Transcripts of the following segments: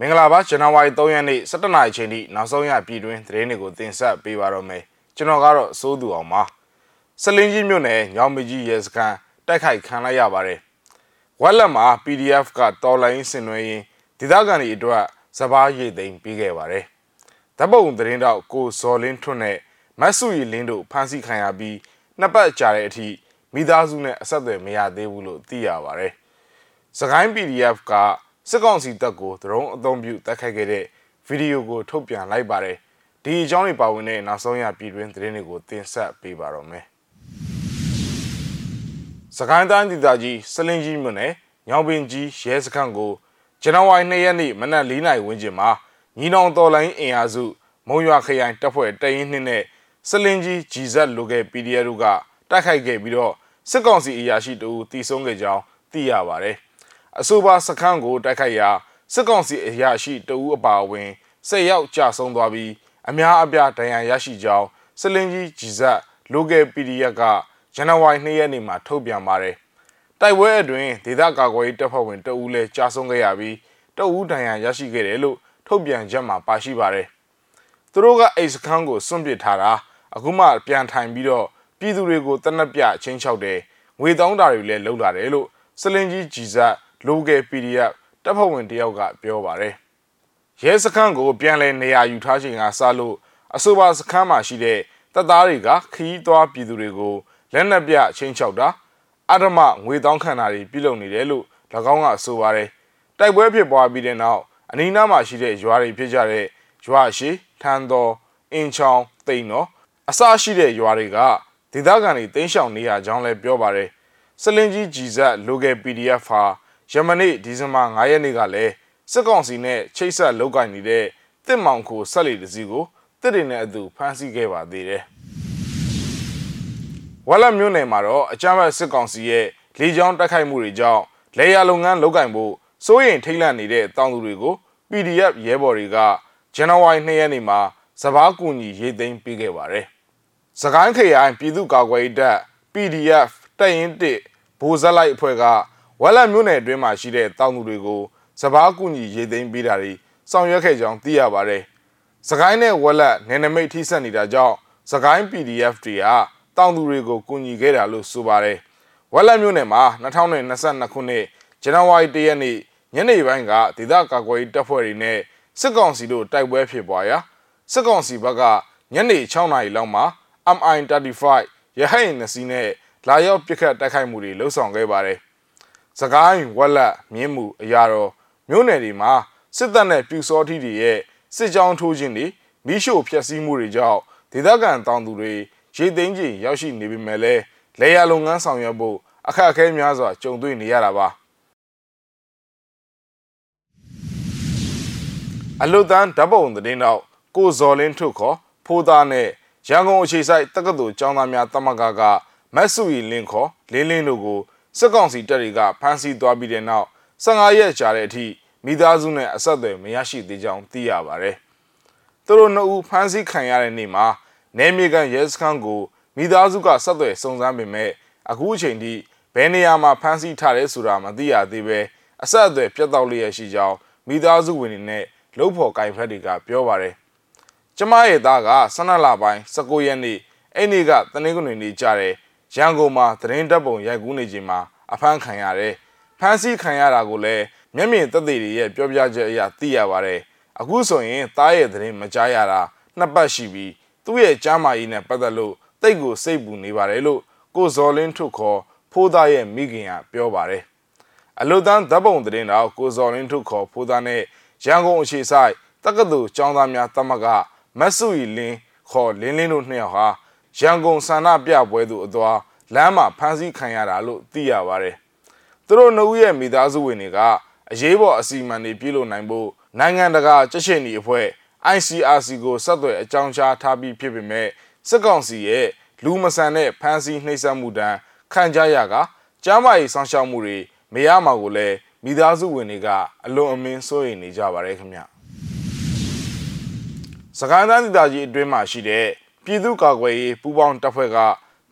မင်္ဂလာပါဇန်နဝါရီ3ရက်နေ့17နာရီချိန်ထိနောက်ဆုံးရပြည်တွင်းသတင်းတွေကိုတင်ဆက်ပေးပါတော့မယ်ကျွန်တော်ကတော့စိုးသူအောင်ပါစလင်းကြီးမြို့နယ်ညောင်မကြီးရဲစခန်းတိုက်ခိုက်ခံလိုက်ရပါတယ်ဝက်လက်မှာ PDF ကတော်လိုင်းဆင်နွှဲရင်းဒေသခံတွေအတွက်စပားရိတ်သိမ်းပေးခဲ့ပါတယ်ဓပုံသတင်းတော့ကိုဇော်လင်းထွန်းနဲ့မတ်စုရီလင်းတို့ဖမ်းဆီးခံရပြီးနှစ်ပတ်ကြာတဲ့အထိမိသားစုနဲ့အဆက်အသွယ်မရသေးဘူးလို့သိရပါတယ်စကိုင်း PDF က စစ်ကောင်စီတပ်ကိုဒရုန်းအသုံးပြုတိုက်ခိုက်ခဲ့တဲ့ဗီဒီယိုကိုထုတ်ပြန်လိုက်ပါတယ်ဒီအကြောင်းတွေပါဝင်တဲ့နောက်ဆုံးရပြည်တွင်းသတင်းတွေကိုတင်ဆက်ပေးပါတော့မယ်စကိုင်းတိုင်းဒေသကြီးစလင်းကြီးမြို့နယ်ညောင်ပင်ကြီးရဲစခန်းကိုဇန်နဝါရီ2ရက်နေ့မနက်4နာရီဝန်းကျင်မှာညီနောင်တော်လိုင်းအင်အားစုမုံရွာခရိုင်တပ်ဖွဲ့တရင်နှင်းနဲ့စလင်းကြီးဂျီဇက်လိုကဲ PDF တို့ကတိုက်ခိုက်ခဲ့ပြီးတော့စစ်ကောင်စီအရာရှိတူတီဆုံးခဲ့ကြောင်းသိရပါတယ်။ အဆိုပါစခန်းကိုတိုက်ခိုက်ရာစစ်ကောင်စီအရာရှိတဦးအပါအဝင်ဆက်ရောက်ကြဆုံးသွားပြီးအများအပြားဒဏ်ရာရရှိကြောင်းစလင်းကြီးဂျီဇက်လိုကဲ PDF ကဇန်နဝါရီ2ရက်နေ့မှာထုတ်ပြန်ပါတယ်။တိုက်ပွဲအတွင်းဒေသကာကွယ်ရေးတပ်ဖွဲ့ဝင်တဦးလည်းကြာဆုံးခဲ့ရပြီးတဦးဒဏ်ရာရရှိခဲ့တယ်လို့ထုတ်ပြန်ချက်မှာပါရှိပါတယ်။သူတို့ကအိတ်စခန်းကိုစွန့်ပစ်ထားတာအခုမှပြန်ထိုင်ပြီးတော့ပြည်သူတွေကိုတနက်ပြချင်းချောက်တယ်ငွေတောင်းတာတွေလည်းလုပ်လာတယ်လို့စလင်ကြီးဂျီဇက် လိုကယ် PDF တပ်ဖွဲ့ဝင်တယောက်ကပြောပါတယ်ရဲစခန်းကိုပြန်လည်နေရာယူထားချိန်ကစလို့အဆိုပါစခန်းမှာရှိတဲ့တပ်သားတွေကခီးသွားပြည်သူတွေကိုလက်နက်ပြချင်းချောက်တာအဓမ္မငွေတောင်းခံတာတွေပြုလုပ်နေတယ်လို့၎င်းကဆိုပါတယ်တိုက်ပွဲဖြစ်ပွားပြီးတဲ့နောက်အနီးနားမှာရှိတဲ့ရွာတွေဖြစ်ကြတဲ့ရွာရှိထန်းတော်အင်ချောင်းတိန်တော်အစရှိတဲ့ရွာတွေကဒေသခံတွေတင်းရှောင်နေရကြောင်းလည်းပြောပါတယ်စလင်ကြီးဂျီဇက်လိုကယ် PDF ဟာ ယမနေ့ဒီဇင်ဘာ9ရက်နေ့ကလည်းစစ်ကောင်စီနဲ့ချိတ်ဆက်လုပ်ကိုင်နေတဲ့တစ်မောင်ခိုဆက်လီတစီကိုတစ်တွေနဲ့အတူဖမ်းဆီးခဲ့ပါသေးတယ်ဝက်လက်မြို့နယ်မှာတော့အကြမ်းဖက်စစ်ကောင်စီရဲ့လေကြောင်းတိုက်ခိုက်မှုတွေကြောင့်လေယာလုပ်ငန်းလုပ်ကင်ဖို့စိုးရိမ်ထိတ်လန့်နေတဲ့တောင်သူတွေကို PDF ရဲဘော်တွေကဇန်နဝါရီ2ရက်နေ့မှာစပားကူညီရေးသိမ်းပေးခဲ့ပါတယ်။စကိုင်းခရိုင်ပြည်သူ့ကာကွယ်ရေးတပ် PDF တပ်ရင်း1ဗိုလ်ဇက်လိုက်အဖွဲ့က ဝက်လက်မြို့နယ်အတွင်းမှာရှိတဲ့တောင်သူတွေကိုစပားကူညီရေးသိမ်းပေးတာတွေဆောင်ရွက်ခဲ့ကြောင်းသိရပါတယ်။စကိုင်းနဲ့ဝက်လက်နယ်နိမိတ်ထိစပ်နေတာကြောင့်စကိုင်း PDF တွေကတောင်သူတွေကိုကူညီခဲ့တာလို့ဆိုပါတယ်။ဝက်လက်မြို့နယ်မှာ2022ခုနှစ်ဇန်နဝါရီ1ရက်နေ့ညနေပိုင်းကဒေသကာကွယ်ရေးတပ်ဖွဲ့တွေနဲ့စစ်ကောင်စီတို့တိုက်ပွဲဖြစ်ပွားရာစစ်ကောင်စီဘက်ကညနေ6နာရီလောက်မှာ MI35 ရဟတ်ယာဉ်နှစ်စီးနဲ့လာရောက်ပစ်ခတ်တိုက်ခိုက်မှုတွေလှုပ်ဆောင်ခဲ့ပါတယ်။ စကိုင်းဝက်လက်မြင်းမှုအရာတော်မြို့နယ်တွေမှာစစ်တပ်နဲ့ပြူစောထီတွေရဲ့စစ်ကြောင်းထိုးခြင်းတွေမိရှို့ဖျက်ဆီးမှုတွေကြောင့်ဒေသခံတောင်သူတွေရေသိမ်းကြီးရောက်ရှိနေပေမဲ့လည်းလေယာလုပ်ငန်းဆောင်ရွက်ဖို့အခက်အခဲများစွာကြုံတွေ့နေရတာပါအလုတန်းဓပုံသတင်းတော့ကိုဇော်လင်းထုတ်ခေါ်ဖိုးသားနဲ့ရန်ကုန်အခြေစိုက်တက္ကသိုလ်ကျောင်းသားများတမကကမတ်စုရီလင်းခေါ်လင်းလင်းတို့ကို စစ်ကောင်စီတပ်တွေကဖမ်းဆီးသွားပြီးတဲ့နောက်15ရက်ကြာတဲ့အထိမိသားစုနဲ့အဆက်အသွယ်မရရှိသေးကြောင်းသိရပါတယ်။သူတို့နှစ်ဦးဖမ်းဆီးခံရတဲ့နေ့မှာနယ်မြေကန်ရဲစခန်းကိုမိသားစုကဆက်သွယ်စုံစမ်းပေမဲ့အခုအချိန်ထိဘယ်နေရာမှာဖမ်းဆီးထားတယ်ဆိုတာမသိရသေးပဲအဆက်အသွယ်ပြတ်တောက်လျက်ရှိကြောင်းမိသားစုဝင်တွေနဲ့လှုပ်ဖော်ကိုင်ဖက်တွေကပြောပါတယ်။ကျမရဲ့သားက12လပိုင်း19ရက်နေ့အဲ့နေ့ကတနင်္ဂနွေနေ့ကြတဲ့ ရန်ကုန်မှာသတင်းတပ်ပုံရိုက်ကူးနေချိန်မှာအဖမ်းခံရတယ်။ဖမ်းဆီးခံရတာကိုလည်းမျက်မြင်သက်သေတွေရဲ့ပြောပြချက်အရသိရပါတယ်။အခုဆိုရင်သားရဲ့သတင်းမကြားရတာနှစ်ပတ်ရှိပြီးသူ့ရဲ့ကြားမာရေးနဲ့ပတ်သက်လို့တိတ်ကိုစိတ်ပူနေပါတယ်လို့ကိုဇော်လင်းထုတ်ခေါ်ဖိုးသားရဲ့မိခင်ကပြောပါတယ်။အလုတန်းဓပုံသတင်းတော်ကိုဇော်လင်းထုတ်ခေါ်ဖိုးသားနဲ့ရန်ကုန်အခြေဆိုင်တက္ကသိုလ်ကျောင်းသားများတမကမတ်စုရီလင်းခေါ်လင်းလင်းတို့နှစ်ယောက်ဟာ ရန်ကုန်ဆန္ဒပြပွဲသို့အသွားလမ်းမှာဖမ်းဆီးခံရတာလို့သိရပါတယ်။သူတို့နှုတ်ရဲ့မိသားစုဝင်တွေကအရေးပေါ်အစီအမံတွေပြုလုပ်နိုင်ဖို့နိုင်ငံတကာကြက်ချင်ဒီအဖွဲ့ ICRC ကိုဆက်သွယ်အကြောင်းကြားထားပြီးဖြစ်ပေမဲ့စစ်ကောင်စီရဲ့လူမဆန်တဲ့ဖမ်းဆီးနှိပ်စက်မှုတန်းခံကြရကကြားမရေးဆောင်ရှောက်မှုတွေမရမှာကိုလည်းမိသားစုဝင်တွေကအလွန်အမင်းစိုးရိမ်နေကြပါတယ်ခင်ဗျစကိုင်းတိုင်းဒေသကြီးအတွင်းမှာရှိတဲ့ ပြည်သူ့ကာကွယ်ရေးပူးပေါင်းတပ်ဖွဲ့က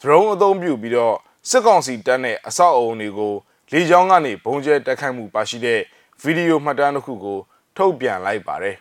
ဒရုန်းအသုံးပြုပြီးတော့စစ်ကောင်စီတပ်နဲ့အဆောက်အအုံတွေကိုလေကြောင်းကနေဘုံကျဲတက်ခိုက်မှုပါရှိတဲ့ဗီဒီယိုမှတ်တမ်းတစ်ခုကိုထုတ်ပြန်လိုက်ပါတယ်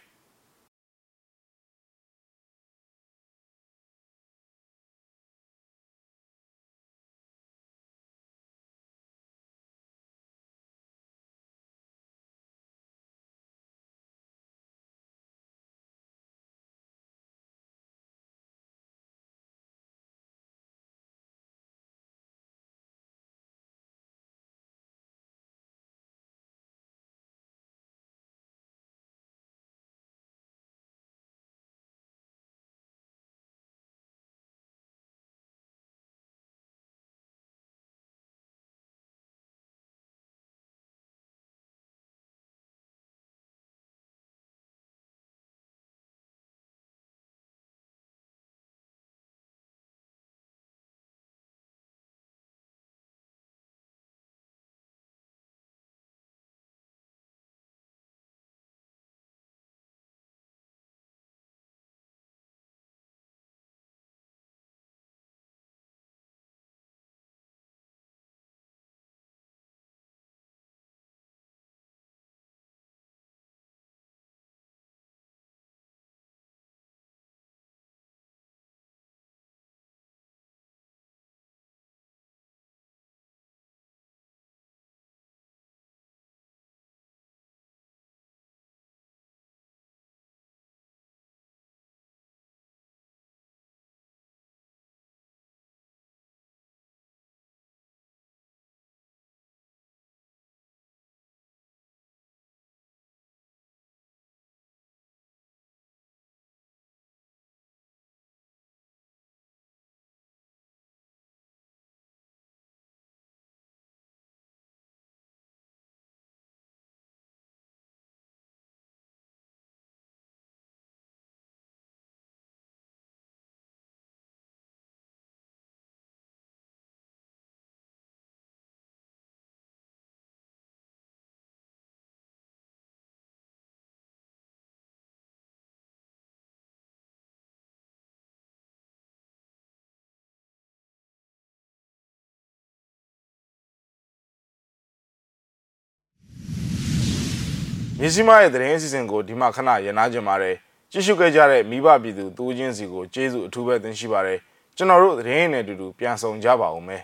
မြစီမရဲ့သတင်းအစီအစဉ်ကိုဒီမှာခဏရနာကြပါတယ်ကြည့်ရှုခဲ့ကြတဲ့မိဘပြည်သူတူးချင်းစီကိုကျေးဇူးအထူးပဲတင်ရှိပါတယ်ကျွန်တော်တို့သတင်းနဲ့အတူတူပြန်ဆောင်ကြပါဦးမယ်